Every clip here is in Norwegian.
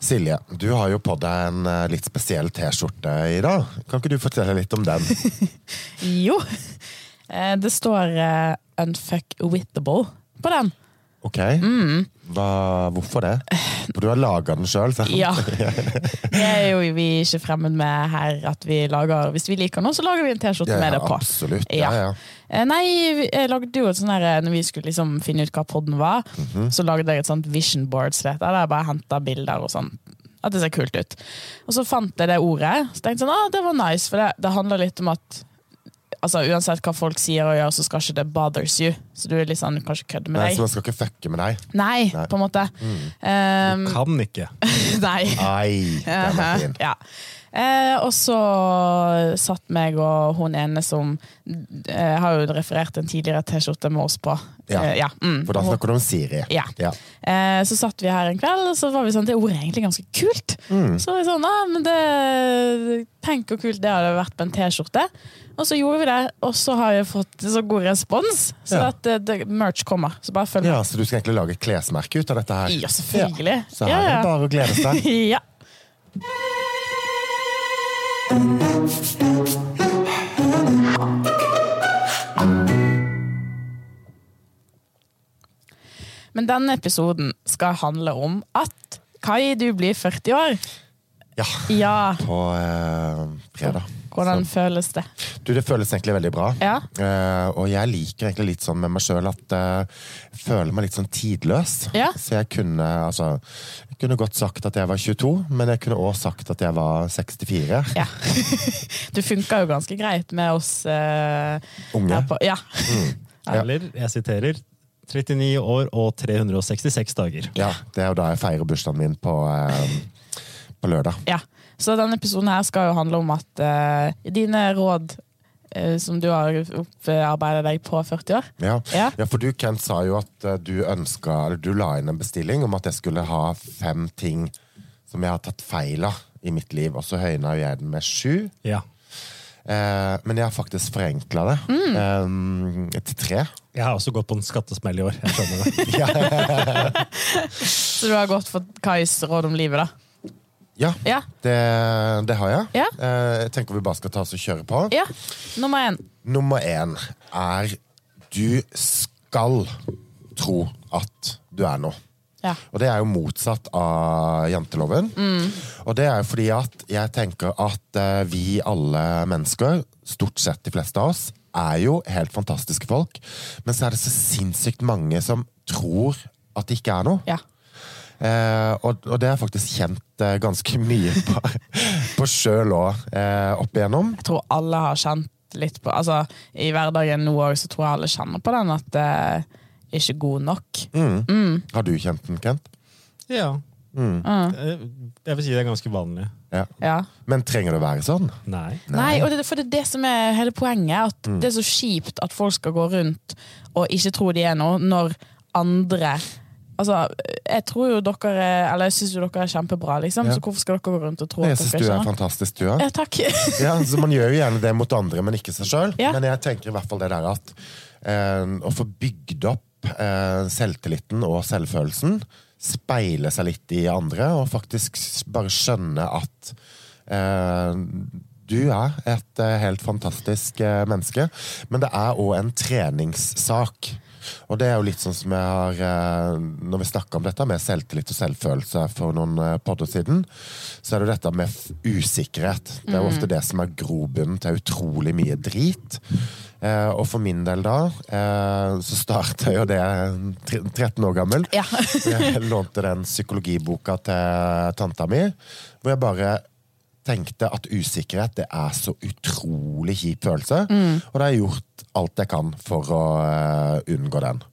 Silje, du har jo på deg en eh, litt spesiell T-skjorte i dag. Kan ikke du fortelle litt om den? Jo. Eh, Det står Unfuck Wittable på den. Ok. Hva, hvorfor det? For du har laga den sjøl, sant? Ja. Det er jo vi ikke fremmed med her at vi lager Hvis vi liker noe, så lager vi en T-skjorte Ja, med det på. Absolutt. Ja, Ja. ja. Eh, Nei, jeg lagde jo et sånn her Når vi skulle liksom finne ut hva podden var, Mhm. så lagde jeg et sånt vision board der jeg bare henta bilder og sånn. At det ser kult ut. Og så fant jeg det ordet. Så tenkte jeg sånn, ah, det var nice, for det, det handler litt om at altså, uansett hva folk sier og gjør, så skal ikke det bothers you. Så du er litt sånn, kanskje kan kødde med Nei, deg. så man skal ikke fucke med deg? Nei, Nei. på en måte. Um, Kan ikke. nei. Ai, den er fin. Ja. Eh, og så satt meg og hun ene som eh, har jo referert en tidligere T-skjorte med oss på. Ja. Eh, ja. Mm. For da snakker du om Siri. Ja. Ja. Eh, så satt vi her en kveld, og så var vi sånn Det ordet er egentlig ganske kult. Mm. Så var vi sånn, ah, men det Tenk hvor kult det hadde vært på en T-skjorte. Og så gjorde vi det, og så har vi fått så god respons. Så Ja. at det, det, merch kommer. Så bare følg med. ja, Så du skal egentlig lage et klesmerke ut av dette her? Ja, selvfølgelig. Så her er det bare å glede seg. ja. Men denne episoden skal handle om at Kai, du blir 40 år. Ja, Ja, på eh, fredag. hvordan Så- føles det? Du, Det føles egentlig veldig bra. Ja. Eh, og jeg liker egentlig litt sånn med meg sjøl at eh, jeg føler meg litt sånn tidløs. Ja. Så jeg kunne altså Jeg kunne godt sagt at jeg var 22, men jeg kunne òg sagt at jeg var 64. Ja. Du funka jo ganske greit med oss eh, Unge. på Ja. Ja. Eller, jeg siterer, 39 år og 366 dager. Ja, Det er jo da jeg feirer bursdagen min på, eh, på lørdag. ja. Så denne episoden her skal jo handle om at eh, dine råd eh, som du har opparbeidet deg på 40 år. Ja. Ja. ja, for du Kent sa jo at eh, du ønska, eller du la inn en bestilling om at jeg skulle ha fem ting som jeg har tatt feil av i mitt liv, og så høyna jo jeg den med sju. Ja. Eh, men jeg har faktisk forenkla det Mm. eh, til tre. Jeg har også gått på en skattesmell i år. Jeg skjønner det. Så du har gått for Kais råd om livet, da? Ja, Ja. det, det har jeg. Ja. Eh, jeg tenker vi bare skal ta oss og kjøre på. ja. Nummer én. Nummer én er du skal tro at du er noe. Ja. Og det er jo motsatt av janteloven. Og det er jo fordi at jeg tenker at eh, vi alle mennesker, stort sett de fleste av oss, er jo helt fantastiske folk. Men så er det så sinnssykt mange som tror at det ikke er noe. ja. Eh, og, og det har jeg faktisk kjent eh, ganske mye på, på sjøl òg, eh, opp igjennom. Jeg tror alle har kjent litt på Altså, I hverdagen nå òg, så tror jeg alle kjenner på den at det er ikke god nok. Har du kjent den, Kent? Ja. Mm. Jeg vil si det er ganske vanlig. Ja. Ja. Men trenger det å være sånn? Nei. Nei, og det, for det er det som er hele poenget. At Det er så kjipt at folk skal gå rundt og ikke tro de er noe, når andre Altså, Jeg tror jo dere er Eller jeg syns jo dere er kjempebra, liksom. Ja. Så hvorfor skal dere gå rundt og tro Jeg at dere dere Jeg syns er er fantastisk, du òg. Ja, takk. Ja, så man gjør jo gjerne det mot andre, men ikke seg sjøl. Ja. Men jeg tenker i hvert fall det der at eh, å få bygd opp eh, selvtilliten og selvfølelsen, speile seg litt i andre, og faktisk bare skjønne at eh, du er et eh, helt fantastisk eh, menneske, men det er òg en treningssak. Og det er jo litt sånn som jeg har eh, Når vi snakka om dette med selvtillit og selvfølelse for noen eh, podder siden, så er det jo dette med usikkerhet. Det er jo ofte det som er grobunnen til utrolig mye drit. Eh, og for min del da, eh, så starta jo det 13 år gammel. Ja. Jeg lånte den psykologiboka til tanta mi, hvor jeg bare tenkte at usikkerhet det er så utrolig kjip følelse. Og da har jeg gjort alt jeg kan for å eh, unngå den.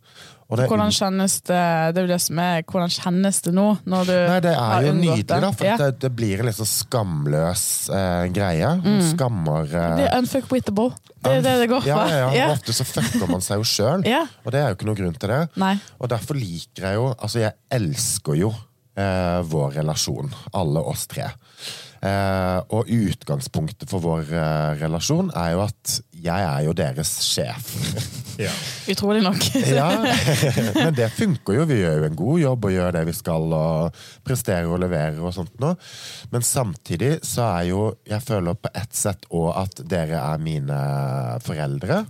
Og det, Hvordan kjennes det Det er det som er Hvordan kjennes det nå, når du Nei, det er jo nydelig, da. For Ja. det, det blir en litt sånn skamløs eh, greie. Skammer eh, Det er unfuckwittable. Det er det det går for. ja, ja. Ja. Og Ofte så fucker man seg jo sjøl, Ja. og det er jo ikke noen grunn til det. Nei. Og derfor liker jeg jo Altså, jeg elsker jo eh, vår relasjon. Alle oss tre. Eh, og utgangspunktet for vår eh, relasjon er jo at jeg er jo deres sjef. Ja. Utrolig nok. ja, Men det funker jo. Vi gjør jo en god jobb og gjør det vi skal og presterer og leverer og sånt noe. Men samtidig så er jo Jeg føler på ett sett òg at dere er mine foreldre.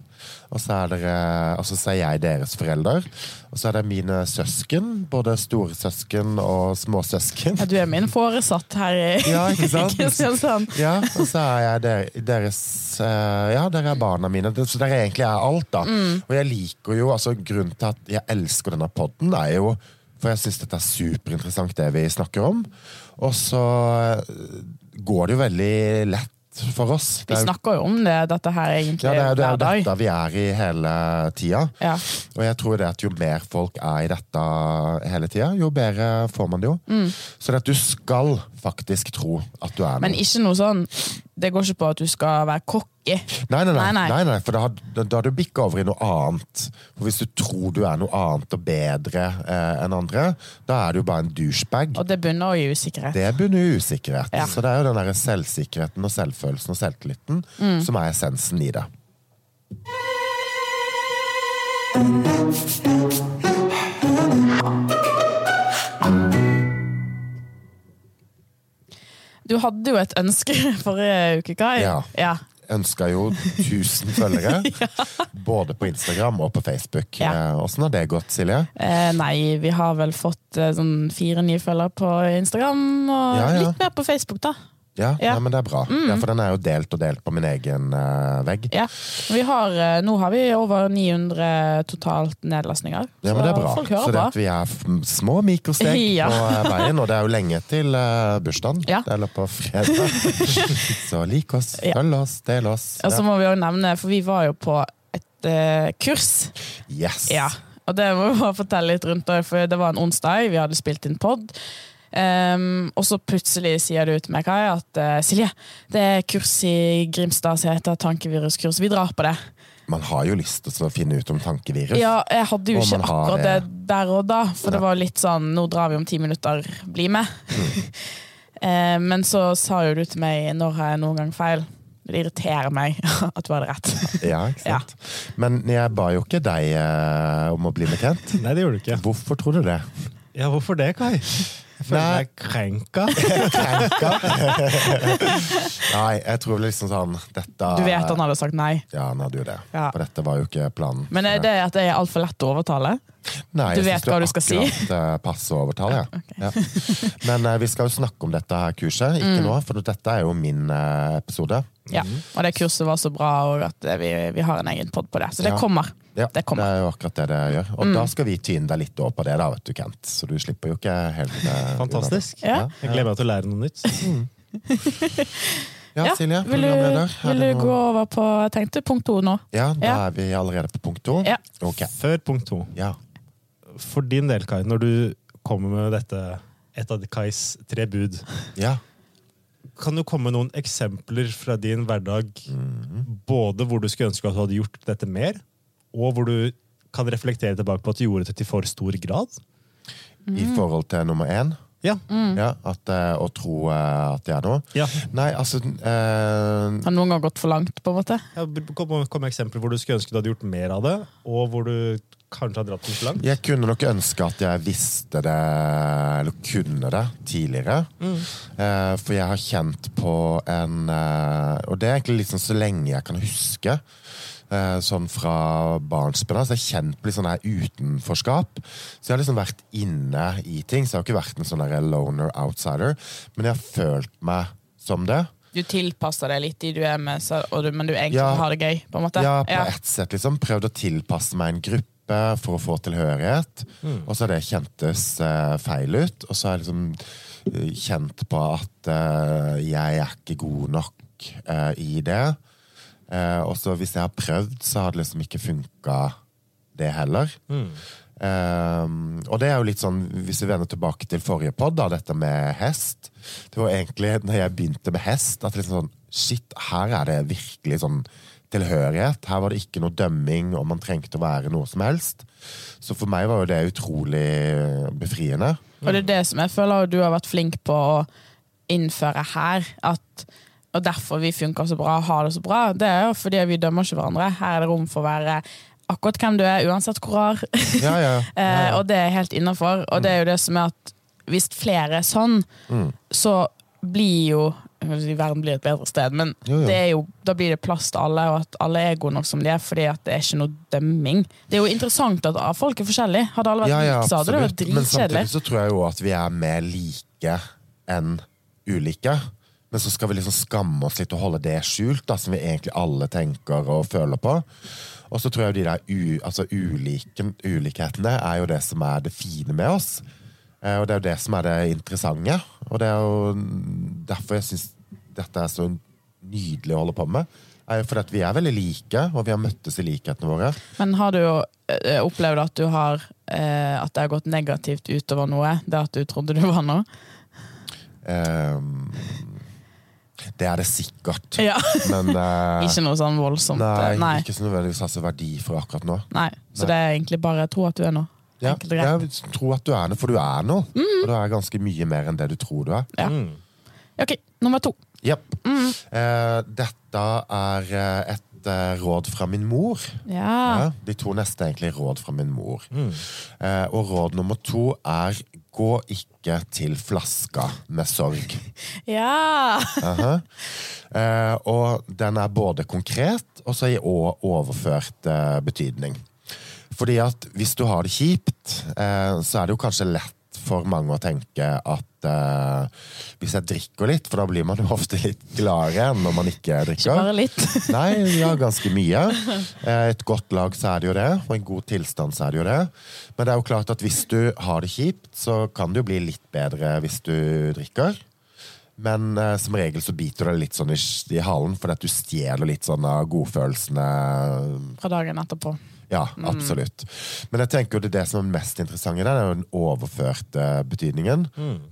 Og så er, dere, og så er jeg deres forelder. Og så er det mine søsken. Både storesøsken og småsøsken. Ja, du er min foresatt her i Ja, ikke sant? Kristiansand. Ja, og så er jeg der, deres eh, Ja, dere er barna mine. Så dere egentlig er alt, da. Og jeg liker jo altså Grunnen til at jeg elsker denne podden, er jo For jeg syns dette er superinteressant, det vi snakker om. Og så eh, går det jo veldig lett for oss. Vi er snakker jo om det, dette her egentlig ja, det er, det er hver jo dag. dette vi er i hele tida. Ja. Og jeg tror det at jo mer folk er i dette hele tida, jo bedre får man det jo. Mm. Så det at du skal faktisk tro at du er Men ikke noe sånn Det går ikke på at du skal være cocky. Nei, nei, nei, Nei, nei. nei, for da har da da har du bikka over i noe annet. For Hvis du tror du er noe annet og bedre eh, enn andre, da er du bare en douchebag. Og det bunner i usikkerhet. Det bunner i usikkerhet. Ja. Så det er jo den der selvsikkerheten og selvfølelsen og selvtilliten Mm. som er essensen i det. Du hadde jo et ønske forrige uke, Kai. Ja. ja. Ønska jo 1000 følgere, både på Instagram og på Facebook. Ja. Eh, Åssen har det gått, Silje? Eh, nei, vi har vel fått eh, sånn fire nye følgere på Instagram, og Ja, ja. litt mer på Facebook, da. Ja, Ja. Mm. Nei, men det er bra. Ja, for den er jo delt og delt på min egen uh, vegg. Ja. Vi har, uh, nå har vi over 900 totalt nedlastninger. Ja, men det er bra. folk Så det at vi er små mikrosteg Ja. på eh, veien, og det er jo lenge til bursdagen. Ja. Det er på fredag. Så lik oss, følg oss, del oss. Og så må vi jo nevne, for vi var jo på et kurs. Yes! Ja, og det må vi bare fortelle litt rundt, for det var en onsdag, vi hadde spilt inn pod. Um, og så plutselig sier du til meg, Kai, at uh, Silje, det er kurs i Grimstad som heter tankeviruskurs. Vi drar på det. Man har jo lyst til å finne ut om tankevirus. Ja, jeg hadde jo Og ikke akkurat det der og da, for det var litt sånn Nå drar vi om ti minutter, bli med. Mm. uh, Men så sa jo du til meg når har jeg noen gang feil. Det irriterer meg at du hadde rett. Ja, ikke sant? Men jeg ba jo ikke deg uh, om å bli med Kent. Nei, det gjorde du ikke. Hvorfor tror du det? Ja, hvorfor det, Kai? Jeg føler Nei. meg krenka. Krenka? Nei, jeg tror liksom sånn dette Du vet han hadde sagt nei. Ja, han hadde jo det. Ja. For dette var jo ikke planen. Men er det at det er altfor lett å overtale? Nei, Du jeg vet hva du skal si? akkurat, eh, passe overtale, ja. ja. Men uh, vi skal jo snakke om dette her kurset, ikke Mm. nå, for dette er jo min uh, episode. Ja. Og det kurset var så bra, at vi, vi har en egen pod på det. Så det Ja. kommer. Ja, Det kommer. Mm. er jo akkurat det det gjør. Og da skal vi tyne deg litt over på det, da, vet du, Kent. Så du slipper jo ikke helt Fantastisk. Ja. Jeg gleder meg til å lære noe nytt. Ja, Ja, Silje, Vil du, vil du gå over på tenkte punkt to nå? Ja, da Ja. er vi allerede på punkt to. Ja. Ok. Før punkt to. Ja. For din del, Kai, når du kommer med dette, et av Kais tre bud, ja. kan du komme med noen eksempler fra din hverdag, både hvor du skulle ønske at du hadde gjort dette mer, og hvor du kan reflektere tilbake på at du gjorde det til for stor grad? Mm. I forhold til nummer én. Ja. Ja, at, eh, å tro eh, at det er noe. ja. Nei, altså eh, Har noen gang gått for langt, på en måte? Ja, Kom, kom med eksempler hvor du skulle ønske du hadde gjort mer av det, og hvor du kanskje har dratt den for langt. Jeg kunne nok ønske at jeg visste det, eller kunne det, tidligere. Eh, for jeg har kjent på en eh, Og det er egentlig liksom så lenge jeg kan huske. eh, sånn fra barnsben av. Så jeg har kjent på litt sånn her utenforskap. Så jeg har liksom vært inne i ting. Så jeg har ikke vært en sånn loner outsider. Men jeg har følt meg som det. Du tilpasser deg litt de du er med, så, og du, men du egentlig Ja. har det gøy? på en måte? Ja, på ett sett liksom Prøvd å tilpasse meg en gruppe for å få tilhørighet. Og så har det kjentes eh, feil ut. Og så har jeg liksom eh, kjent på at eh, jeg er ikke god nok eh, i det. Eh, og så hvis jeg har prøvd, så har det liksom ikke funka, det heller. Um, og det er jo litt sånn, hvis vi vender tilbake til forrige podd, da, dette med hest. Det var egentlig når jeg begynte med hest, at liksom sånn Shit, her er det virkelig sånn tilhørighet. Her var det ikke noe dømming, og man trengte å være noe som helst. Så for meg var jo det utrolig befriende. Og det er det som jeg føler du har vært flink på å innføre her. At, og derfor vi funker så bra og har det så bra. Det er jo fordi vi dømmer ikke hverandre. Her er det rom for å være akkurat hvem du er, uansett hvor rar. Ja, ja, ja. Eh, og det er helt innafor. Og det er jo det som er at hvis flere er sånn, Mm. så blir jo Verden blir et bedre sted, men Jo, jo. Det jo, da blir det plass til alle, og at alle er gode nok som de er. Fordi det er ikke noe dømming. Det er jo interessant at ah, folk er forskjellige. Hadde alle vært Ja, ja, like, så hadde det vært dritkjedelig. Men samtidig så tror jeg jo at vi er mer like enn ulike. Men så skal vi liksom skamme oss litt og holde det skjult, da, som vi egentlig alle tenker og føler på. Og så tror jeg jo de der u, altså ulike, ulikhetene er jo det som er det fine med oss. Eh, og det er jo det som er det interessante. Og det er jo derfor jeg syns dette er så nydelig å holde på med. Er at vi er veldig like, og vi har møttes i likhetene våre. Men har du jo eh, opplevd at du har eh, At det har gått negativt utover noe? Det at du trodde du var noe? Um, det er det sikkert. Ja. Men eh, Ikke noe sånn voldsomt? nei, nei. ikke så nødvendigvis har så verdi for akkurat nå. nei. Så Nei. det er egentlig bare tro at du er noe? Ja, jeg tror at du er noe, for du er noe. Og du er ganske mye mer enn det du tror du er. Ja. Mm. Ok, nummer to. Jepp. Eh, dette er eh, et eh, råd fra min mor. Ja. Ja, de to neste er egentlig råd fra min mor. Mm. Eh, og råd nummer to er gå ikke til flaska med sorg. Ja! Aha. Eh, og den er både konkret og så i overført eh, betydning. Fordi at hvis du har det kjipt, eh, så er det jo kanskje lett for mange å tenke at uh, hvis jeg drikker litt, for da blir man jo ofte litt gladere enn når man ikke drikker. Ikke bare litt. Nei, ja, ganske mye. Eh, Et godt lag så er det jo det, og en god tilstand så er det jo det. Men det er jo klart at hvis du har det kjipt, så kan det jo bli litt bedre hvis du drikker. Men eh, som regel så biter det litt sånn i, i halen, fordi at du stjeler litt sånn av godfølelsene. Fra dagen etterpå. Ja, absolutt. Men jeg tenker jo det, er det som er mest interessant i det, er jo den overførte betydningen.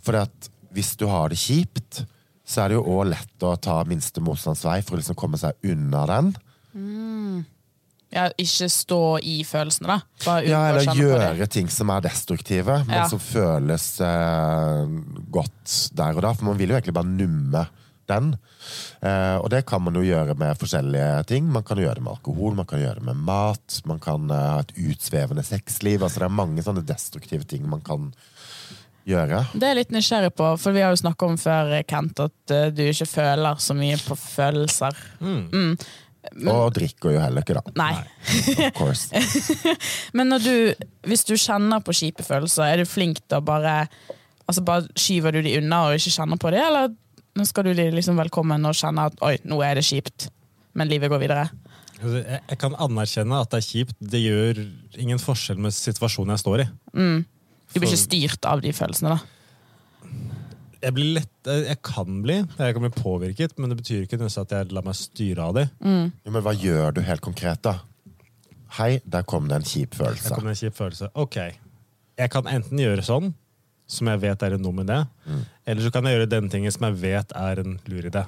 For at hvis du har det kjipt, så er det jo òg lett å ta minste motstands vei for å liksom komme seg unna den. Ja, ikke stå i følelsene, da. Bare Ja, eller gjøre ting som er destruktive, men Ja. som føles eh, godt der og da. For man vil jo egentlig bare numme den. Eh, og det kan man jo gjøre med forskjellige ting. Man kan gjøre det med alkohol, man kan gjøre det med mat, man kan eh, ha et utsvevende sexliv. Altså det er mange sånne destruktive ting man kan gjøre. Det er jeg litt nysgjerrig på, for vi har jo snakka om før, Kent, at uh, du ikke føler så mye på følelser. Mm. Og drikker jo heller ikke, da. Nei. Of course. Men når du, hvis du kjenner på kjipe følelser, er du flink til å bare Altså bare Skyver du de unna og ikke kjenner på det, eller skal du liksom velkommen og kjenne at oi, nå er det kjipt, men livet går videre? Altså, Jeg, kan anerkjenne at det er kjipt. Det gjør ingen forskjell med situasjonen jeg står i. Du blir For- ikke styrt av de følelsene, da. Jeg, blir lett, jeg kan bli jeg kan bli påvirket, men det betyr ikke at jeg lar meg styre av det. Jo, men hva gjør du helt konkret, da? Hei, der kom det en kjip følelse. Der kom det en kjip følelse. Ok, jeg kan enten gjøre sånn, som jeg vet er en dum idé, eller så kan jeg gjøre den tingen som jeg vet er en lur idé.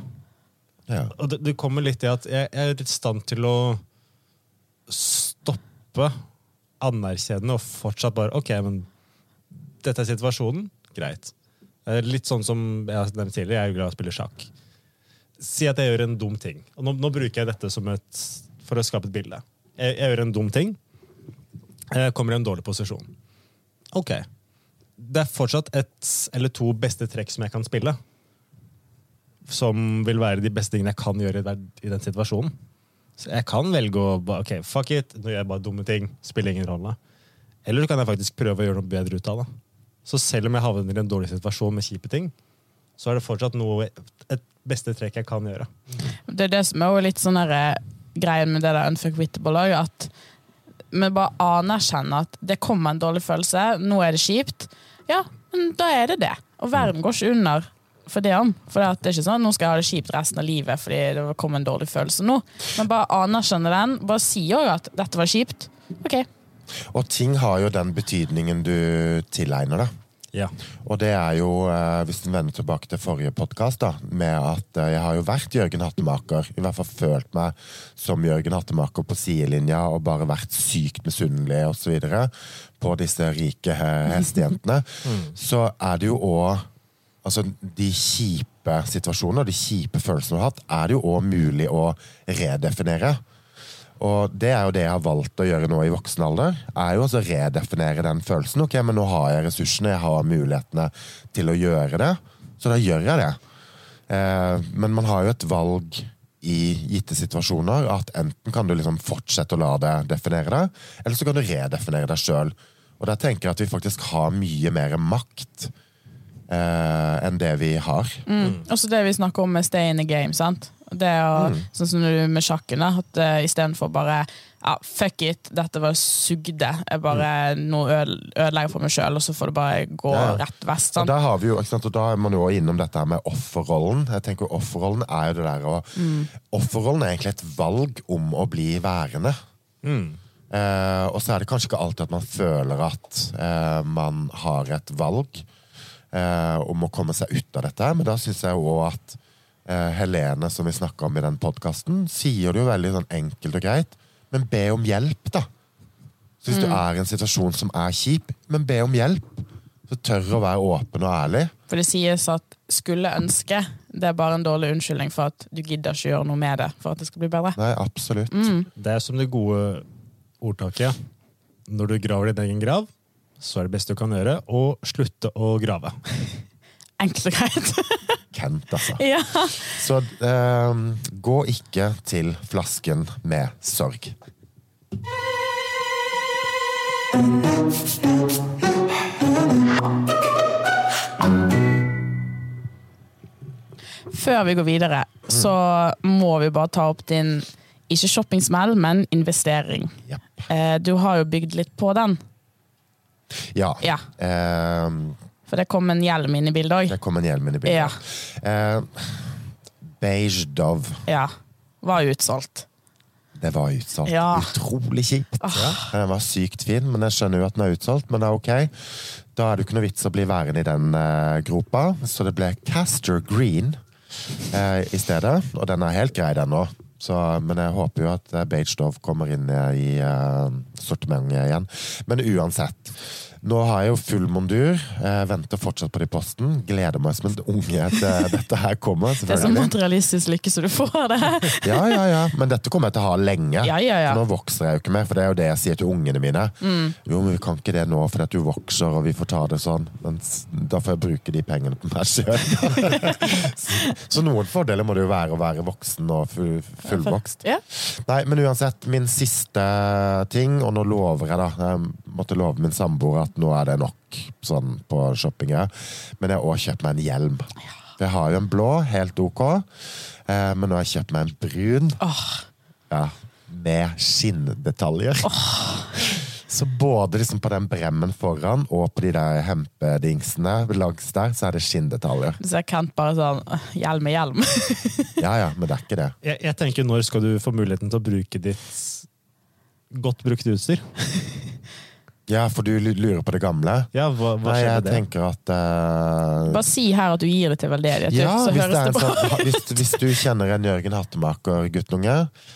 Ja. Og det, det kommer litt i at jeg, jeg er i stand til å stoppe, anerkjenne og fortsatt bare Ok, men dette er situasjonen. Greit. Litt sånn som jeg har nevnt tidligere, jeg er jo glad i å spille sjakk. Si at jeg gjør en dum ting. Og nå, nå bruker jeg dette som et, for å skape et bilde. Jeg, jeg gjør en dum ting. Jeg kommer i en dårlig posisjon. Ok. Det er fortsatt et eller to beste trekk som jeg kan spille som vil være de beste tingene jeg kan gjøre i den- situasjonen. Så jeg kan velge å bare, ok, fuck it, nå gjør jeg bare dumme ting. Spiller ingen rolle. Eller så kan jeg faktisk prøve å gjøre noe bedre ut av det. Så selv om jeg havner i en dårlig situasjon med kjipe ting, så er det fortsatt noe, et beste trekk jeg kan gjøre. Det er det som er jo litt sånn eh, greien med det der unfuckwittable òg, at vi bare anerkjenner at det kommer en dårlig følelse, nå er det kjipt. Ja, men da er det det. Og verden går ikke under for det om. For det, er ikke sånn nå skal jeg ha det kjipt resten av livet fordi det kom en dårlig følelse nå. Men bare anerkjenne den. Bare si òg at dette var kjipt. Ok, Og ting har jo den betydningen du tilegner deg. Ja. Og det er jo, eh, hvis du vender tilbake til forrige podkast, med at eh, jeg har jo vært Jørgen Hattemaker. I hvert fall følt meg som Jørgen Hattemaker på sidelinja og bare vært sykt misunnelig osv. på disse rike hestejentene. mm. Så er det jo òg Altså, de kjipe situasjonene og de kjipe følelsene du har hatt, er det jo òg mulig å redefinere. Og det er jo det jeg har valgt å gjøre nå i voksen alder. er jo å redefinere den følelsen. Ok, men nå har jeg ressursene, jeg har mulighetene til å gjøre det. Så da gjør jeg det. Eh, men man har jo et valg i gitte situasjoner. At enten kan du liksom fortsette å la det definere deg, eller så kan du redefinere deg sjøl. Og der tenker jeg at vi faktisk har mye mer makt eh, enn det vi har. Mm. Også det vi snakker om med stay in the game. sant? Det å, Sånn som du med sjakken. da, at uh, Istedenfor bare ja, fuck it, dette var sugde. Jeg bare nå ødelegger for meg sjøl, og så får det bare gå Ja. rett vest. Og der, har vi jo, ikke sant? og da er man jo også innom dette her med offerrollen. Jeg tenker Offerrollen er jo det der å Offerrollen er egentlig et valg om å bli værende. Eh, og så er det kanskje ikke alltid at man føler at eh, man har et valg eh, om å komme seg ut av dette, men da syns jeg jo òg at eh, Helene, som vi snakka om i den podkasten, sier det jo veldig sånn enkelt og greit, men be om hjelp, da. Så hvis du er i en situasjon som er kjip, men be om hjelp. Så tør å være åpen og ærlig. For det sies at 'skulle ønske' det er bare en dårlig unnskyldning for at du gidder ikke gjøre noe med det for at det skal bli bedre. Nei, absolutt. Det er som det gode ordtaket. Når du graver din egen grav, så er det beste du kan gjøre, å slutte å grave. Enkelt og greit. Kent, altså. ja. Så eh, gå ikke til flasken med sorg. Før vi går videre, så må vi bare ta opp din ikke shoppingsmell, men investering. Yep. Eh, Du har jo bygd litt på den, Ja. Ja. Eh, for det kom en hjelm inn i bildet òg. det kom en hjelm inn i bildet. Ja. Eh, beige Dove. ja. Var utsolgt. Det var utsolgt. Ja. Utrolig kjipt. Den var sykt fin, men jeg skjønner jo at den er utsolgt. Men det er ok. Da er det ikke noe vits å bli værende i den eh, gropa, så det ble Castor Green eh, i stedet. Og den er helt grei, den nå. Så, men jeg håper jo at eh, Beige Dove kommer inn i uh, sortimentet igjen. Men uansett. Nå har jeg jo full mondur. Jeg venter fortsatt på det i posten. Gleder meg som en unge til dette her kommer. Det er så materialistisk lykke så du får det. Ja, ja, ja. Men dette kommer jeg til å ha lenge. Ja, ja, ja. Nå vokser jeg jo ikke mer, for det er jo det jeg sier til ungene mine. Mm. Jo, men vi kan ikke det nå fordi at du vokser, og vi får ta det sånn. Men da får jeg bruke de pengene på meg sjøl. så, så noen fordeler må det jo være å være voksen og full, fullvokst. Ja. Nei, men uansett, min siste ting, og nå lover jeg da Jeg måtte love min samboer at nå er det nok sånn på shoppinga. Men jeg har også kjøpt meg en hjelm. Jeg har jo en blå, helt ok, eh, men nå har jeg kjøpt meg en brun. Oh. Ja, med skinndetaljer. Så både liksom på den bremmen foran og på de der hempedingsene langs der, så er det skinndetaljer. så er Kent bare sånn Hjelm er hjelm. Ja ja, men det er ikke det. Jeg, jeg tenker, når skal du få muligheten til å bruke ditt godt brukte utstyr? Ja, for du lurer på det gamle? Ja, hva, hva Nei, jeg det? tenker at uh... Bare si her at du gir det til veldedighet, Ja, så hvis, høres det det bra sånn, hvis, hvis du kjenner en Jørgen Hattemaker guttunge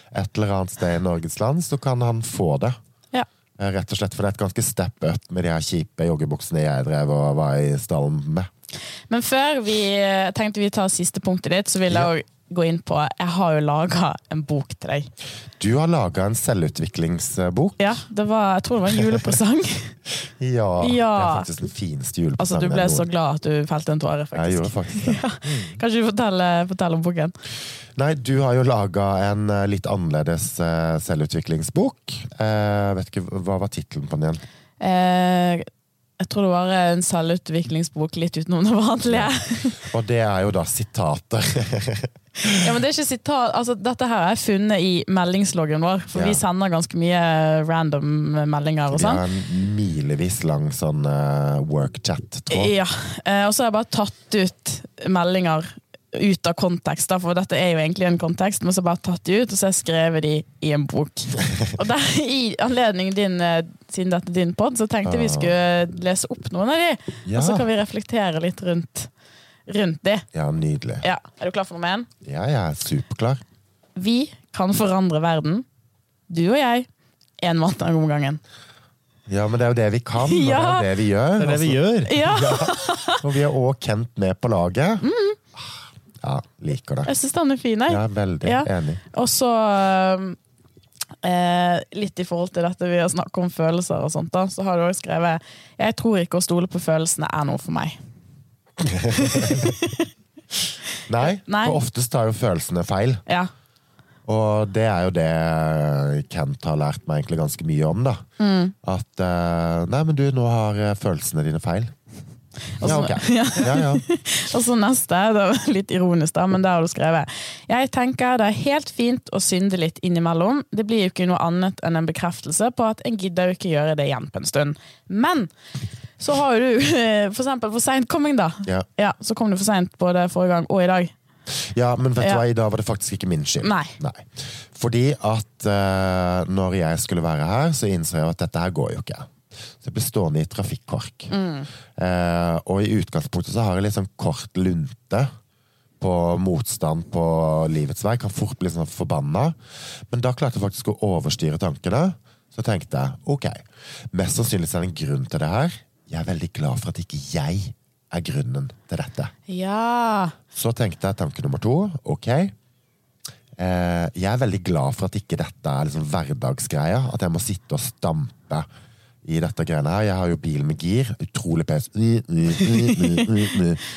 et eller annet sted i Norges land, så kan han få det. Ja. Eh, Rett og slett, For det er et ganske step up med de her kjipe joggebuksene jeg drev og var i stallen med. Men før vi tenkte vi tar siste punktet ditt, så vil jeg Ja. Gå inn på Jeg har jo laga en bok til deg. Du har laga en selvutviklingsbok. Ja, det var, Jeg tror det var en julepresang. Ja, Det er faktisk den fineste Altså, Du ble så glad at du felte en tåre, faktisk. Jeg gjorde faktisk. faktisk det. Ja. Kanskje du forteller, forteller om boken? Nei, du har jo laga en eh, litt annerledes eh, selvutviklingsbok. Eh, vet ikke, Hva var tittelen på den igjen? Eh, jeg tror det var en selvutviklingsbok litt utenom det vanlige. Og det er jo da sitater. Ja, men det er ikke sitat, altså Dette her er funnet i meldingsloggen vår, for Ja. vi sender ganske mye random meldinger. og sånn. Ja, en milevis lang sånn uh, workchat-tråd. Ja, eh, og så har jeg bare tatt ut meldinger ut av kontekst, da, for dette er jo egentlig en kontekst, men så bare tatt de ut, og så har jeg skrevet de i en bok. Og der, i anledning din, eh, siden dette er din pod, så tenkte jeg vi skulle lese opp noen av de, Ja. og så kan vi reflektere litt rundt, rundt de. Ja, nydelig. Ja, Er du klar for nummer én? Ja, jeg er superklar. Vi kan forandre verden. Du og jeg. Én måned om gangen. Ja, men det er jo det vi kan, og Ja. det er det vi gjør. Det er det vi gjør. Ja, ja. og vi er òg Kent med på laget. Mm. Ja, liker det. jeg syns den er fin. Jeg. Ja, veldig Ja. enig. Og så eh, litt i forhold til dette vi har snakket om følelser og sånt, da, så har du også skrevet Jeg tror ikke å stole på følelsene er noe for meg. Nei, Nei. for oftest tar jo følelsene feil. Ja. Og det er jo det Kent har lært meg egentlig ganske mye om. da. Mm. At eh, Nei, men du, nå har eh, følelsene dine feil. Og Ja, så- ja. Ja, ja. Og så neste, det var litt ironisk, da, men der har du skrevet Jeg tenker det er helt fint å synde litt innimellom. Det blir jo ikke noe annet enn en bekreftelse på at en gidder jo ikke gjøre det igjen på en stund. Men så har du for eksempel for seint coming, da. Ja. Så kom du for seint både forrige gang og i dag. ja, men vet du hva, i dag var det faktisk ikke min skyld. Nei. Fordi at uh, når jeg skulle være her, så innså jeg at dette her går jo ikke. Så jeg ble stående i trafikkork. Mm. Eh, og i utgangspunktet så har jeg sånn kort lunte på motstand på livets vei. Kan fort bli sånn forbanna. Men da klarte jeg faktisk å overstyre tankene. Så tenkte jeg ok, mest sannsynlig er det en grunn til det her. Jeg er veldig glad for at ikke jeg er grunnen til dette. Ja. Så tenkte jeg tanke nummer to. Ok. Eh, jeg er veldig glad for at ikke dette er liksom hverdagsgreia. At jeg må sitte og stampe i dette greiene her. Jeg har jo bil med gir. Utrolig pes. Mm, mm, mm, mm, mm, mm.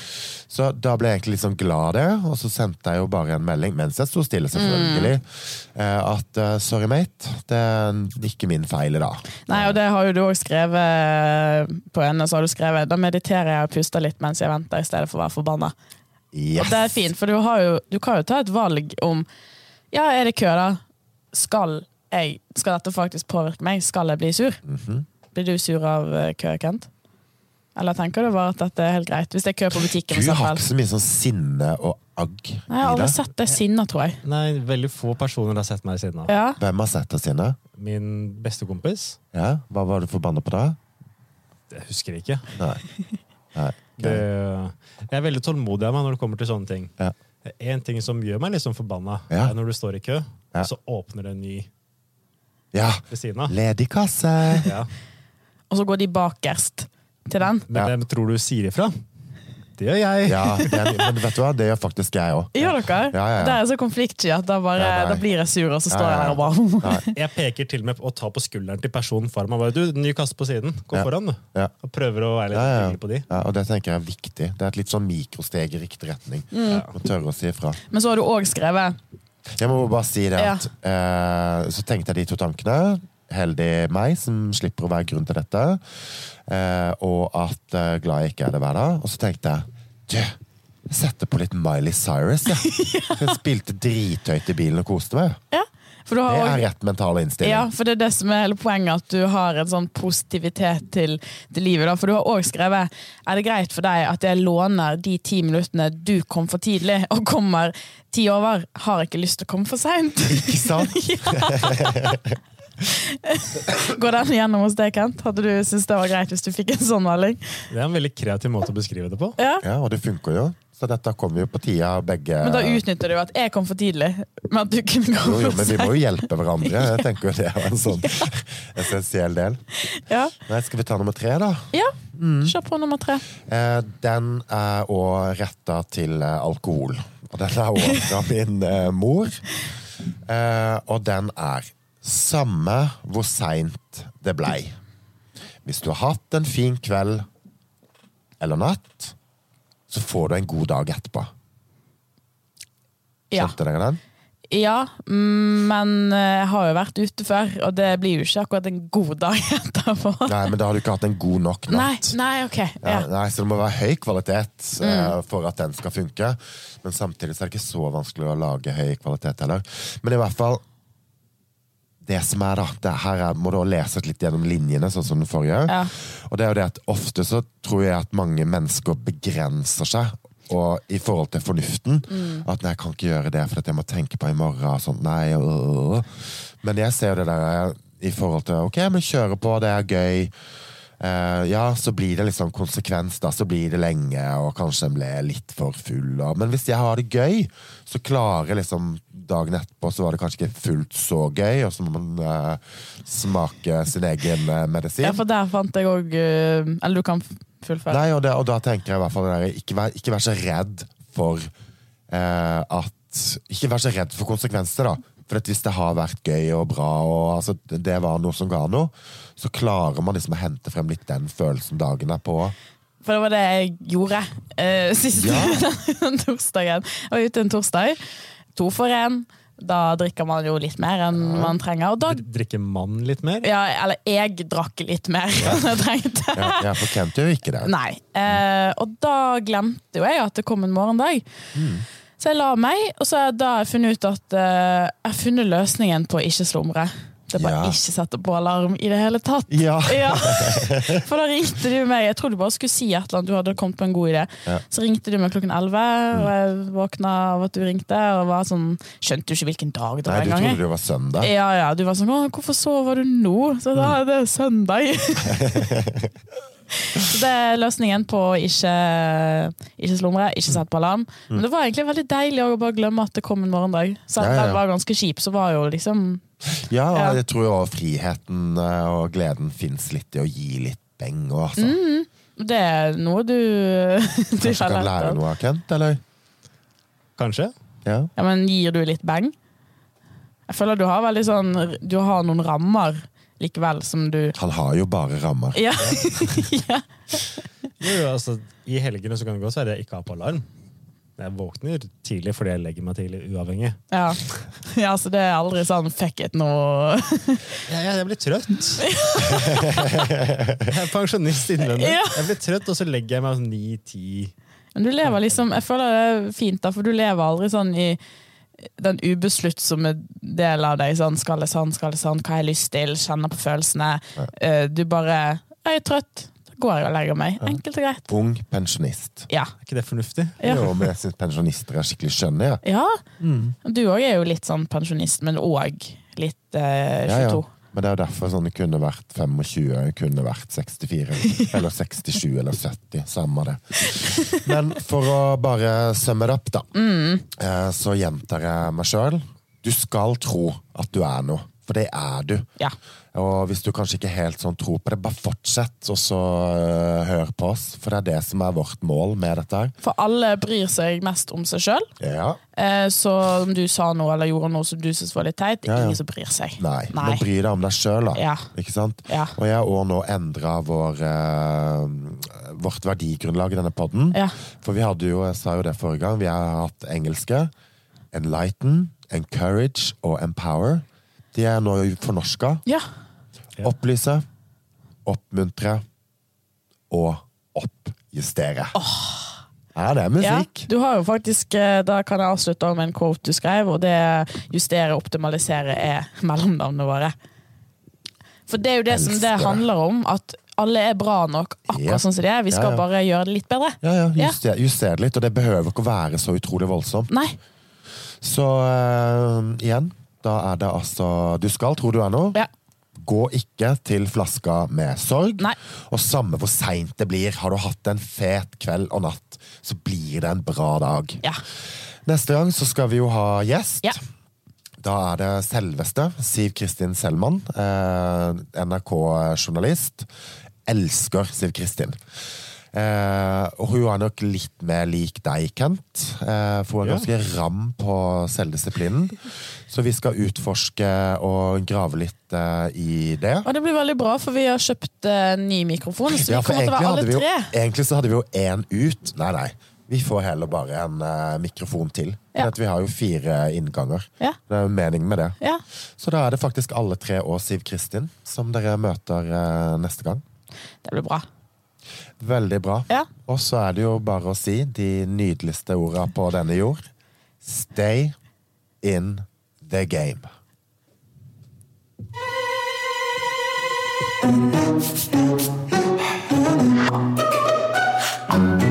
Så da ble jeg egentlig sånn glad det, og så sendte jeg jo bare en melding, mens jeg sto stille, selvfølgelig, mm. at eh, sorry, mate, det er ikke min feil i dag. Nei, og det har jo du òg skrevet på henne. så har du skrevet Da mediterer jeg og puster litt mens jeg venter, i stedet for å være forbanna. Yes! Og det er fint, for du, har jo, du kan jo ta et valg om Ja, er det kø, da? Skal, jeg, skal dette faktisk påvirke meg? Skal jeg bli sur? Mhm. Blir du sur av eh, kø, Kent? Eller tenker du bare at dette er helt greit? Hvis det er kø på butikken, Du har ikke så mye sånn sinne og agg Nei, jeg har aldri sett det sinna, tror jeg. Nei, veldig få personer har sett meg sinna. Ja. Hvem har sett det sinne? Min beste kompis, Ja, hva var du forbanna på da? jeg husker ikke. Nei. Nei. Det, jeg er veldig tålmodig av meg når det kommer til sånne ting. Ja. En ting som gjør meg litt sånn forbanna, Ja. er når du står i kø, Ja. og så åpner det en ny Ja, ved siden av. ledig kasse! Ja. Og så går de bakerst til den. Men hvem tror du sier ifra? Det gjør jeg. Ja, det, men vet du hva, det gjør faktisk jeg òg. Gjør dere? Ja, ja, ja. Det er så konfliktsky at da, bare, Ja, da blir jeg sur, og så står Ja, ja, jeg der og bare Jeg peker til og med på å ta på skulderen til personen foran meg. Bare, du, ny kasse på siden. Gå Ja. foran, du. Ja. Og prøver å være litt Ja, på de. Ja, og det tenker jeg er viktig. Det er et litt sånn mikrosteg i riktig retning. Å tørre å si ifra. Men så har du òg skrevet Jeg må bare si det Ja. at eh, Så tenkte jeg de to tankene. Heldig meg som slipper å være grunn til dette. Eh, og at eh, glad jeg ikke er det hver dag. Og så tenkte jeg du, jeg setter på litt Miley Cyrus. Ja. Jeg spilte drithøyt i bilen og koste meg. Ja, for du har Det også- er rett mental innstilling. Ja, for det er det som er hele poenget, at du har en sånn positivitet til, til livet. Da. For du har òg skrevet Er det greit for deg at jeg låner de ti minuttene du kom for tidlig, og kommer ti over? Har ikke lyst til å komme for seint. Ikke sant? Går den gjennom hos deg, Kent? Hadde du syntes det var greit hvis du fikk en sånn melding? Det er en veldig kreativ måte å beskrive det på. Ja. Ja, og det funker jo. Så dette kommer jo på tida, begge Men da utnytter du at jeg kom for tidlig, men at du kunne jo, jo, men vi må jo hjelpe hverandre. Jeg tenker jo det er en sånn essensiell del. Ja. Nei, skal vi ta nummer tre, da? ja. Kjør på nummer tre. Eh, den er òg retta til eh, alkohol. Og den er òg fra min eh, mor. Eh, og den er samme hvor seint det blei. Hvis du har hatt en fin kveld eller natt, så får du en god dag etterpå. Ja. Skjønte dere den? Ja, mm, men eh, jeg har jo vært ute før, og det blir jo ikke akkurat en god dag etterpå. Nei, men da har du ikke hatt en god nok natt. nei, ok. Ja, Ja. Mm. nei, så det må være høy kvalitet eh, for at den skal funke. Men samtidig er det ikke så vanskelig å lage høy kvalitet heller. Men i hvert fall det som er da, det her er, må du også lese litt gjennom linjene, sånn som den forrige. Ja. Og det er jo det at ofte så tror jeg at mange mennesker begrenser seg og i forhold til fornuften. At nei, jeg kan ikke gjøre det, for jeg må tenke på i morgen. Og sånt, nei, øh. Men jeg ser jo det der i forhold til ok, men kjøre på, det er gøy. Eh, ja, så blir det liksom konsekvens, da. Så blir det lenge, og kanskje en ble litt for full. Og, men hvis jeg har det gøy, så klarer liksom dagen etterpå så var det kanskje ikke fullt så gøy, og så må man uh, smake sin egen eh, medisin. Ja, for der fant jeg òg Eller du kan fullføre. Nei, og, det, og da tenker jeg i hvert fall det der, ikke, vær, ikke vær så redd for at Ikke vær så redd for konsekvenser, da. For at hvis det har vært gøy og bra, og altså, det var noe som ga noe, så klarer man liksom å hente frem litt den følelsen dagen er på. For det var det jeg gjorde uh, siste Ja. torsdagen. Jeg var ute en torsdag. To for én. Da drikker man jo litt mer enn man trenger. Og da, Drikker man litt mer? ja, eller jeg drakk litt mer enn jeg trengte. Ja, jeg for Kent gjør jo ikke det. Nei. Uh, og da glemte jo jeg at det kom en morgendag. Så jeg la meg, og så har jeg da funnet ut at uh, jeg har funnet løsningen på å ikke slumre. Det er bare Ja. ikke sette på alarm i det hele tatt. Ja. Ja. For da ringte du meg Jeg trodde du bare skulle si et eller annet, du hadde kommet på en god idé. Ja. Så ringte du meg klokken 11, og jeg våkna av at du ringte. Og var sånn, skjønte du ikke hvilken dag det Nei, var du trodde det var søndag. Ja, ja, du var sånn 'Å, hvorfor sover du nå?' Så da er det søndag. Så det er løsningen på å ikke, ikke slumre, ikke sette på alarm. Men det var egentlig veldig deilig å bare glemme at det kom en morgendag. Så at ja, ja. den var ganske kjip, så var jo liksom Ja, og Ja. jeg tror jo også friheten eh, og gleden fins litt i å gi litt beng altså. Mm. Det er noe du, du Kanskje du kan lære noe av Kent, eller? Kanskje? Ja. Ja, men gir du litt beng? Jeg føler du har veldig sånn Du har noen rammer likevel som du Han har jo bare rammer. Ja. ja. Jo, altså, I helgene så kan det godt være jeg ikke har på alarm. Jeg våkner tidlig fordi jeg legger meg tidlig uavhengig. ja. ja, så det er aldri sånn fuck it nå. Jeg, jeg, jeg blir trøtt. jeg er pensjonist innvendig. Ja. Jeg blir trøtt, og så legger jeg meg sånn ni-ti. Men du lever liksom Jeg føler det er fint, da, for du lever aldri sånn i den ubesluttsomme del av deg. Sånn, skal det sånn, skal det sånn, hva har jeg lyst til? Kjenner på følelsene. Ja. Du bare Jeg er trøtt. Da går jeg og legger meg. Enkelt og greit. Ung pensjonist. Ja. Er ikke det fornuftig? Ja. Jo, men jeg syns pensjonister er skikkelig skjønne. Ja. ja. Mm. Du òg er jo litt sånn pensjonist, men òg litt eh, Ja, ja. 22. Men det er jo derfor sånn det kunne vært 25, kunne vært 64, eller 67 eller 70. Samme det. Men for å bare summe det opp, da, mm. så gjentar jeg meg sjøl. Du skal tro at du er noe, for det er du. Ja. Og hvis du kanskje ikke helt sånn tror på det, bare fortsett, og så uh, hør på oss. For det er det som er vårt mål med dette her. For alle bryr seg mest om seg sjøl. Ja. Eh, så om du sa noe eller gjorde noe som du syntes var litt teit, Ja, ja. ingen som bryr seg. Nei, men bry deg om deg sjøl, da. Ja. Ikke sant? Ja. Og jeg har nå endra vår, eh, vårt verdigrunnlag i denne podden. Ja. For vi hadde jo, jeg sa jo det forrige gang, vi har hatt engelske. Enlighten, encourage og empower. De er nå fornorska. Ja. Ja. Opplyse, oppmuntre og oppjustere. Ja, det er Ja, musikk. du har jo faktisk, eh, Da kan jeg avslutte med en quote du skrev, og det justere, optimalisere er mellomnavnene våre. For det er jo det som Elsker det det. handler om, at alle er bra nok Ja. akkurat sånn som de er. Vi skal Ja, ja. bare gjøre det litt bedre. Ja, ja, Ja. juster, juster det litt, og det behøver ikke å være så utrolig voldsomt. Nei. Så uh, igjen, da er det altså Du skal tro du er noe. Ja. Gå ikke til flaska med sorg. Nei. Og samme hvor seint det blir, har du hatt en fet kveld og natt, så blir det en bra dag. Ja. Neste gang så skal vi jo ha gjest. Ja. Da er det selveste Siv Kristin Selman, eh, NRK-journalist. Elsker Siv Kristin. Eh, og hun er nok litt mer lik deg, Kent. Eh, for hun er Ja. ganske ram på selvdisiplinen. Så vi skal utforske og grave litt eh, i det. Og det blir veldig bra, for vi har kjøpt eh, ny mikrofon, så vi ja, kommer til å være alle jo, tre. egentlig så hadde vi jo én ut. Nei, nei. Vi får heller bare en eh, mikrofon til. Ja. Vi har jo fire innganger. Ja. Det er jo mening med det. Ja. Så da er det faktisk alle tre og Siv Kristin som dere møter eh, neste gang. Det blir bra. Veldig bra. Ja. Og så er det jo bare å si de nydeligste orda på denne jord. Stay in the game. Thank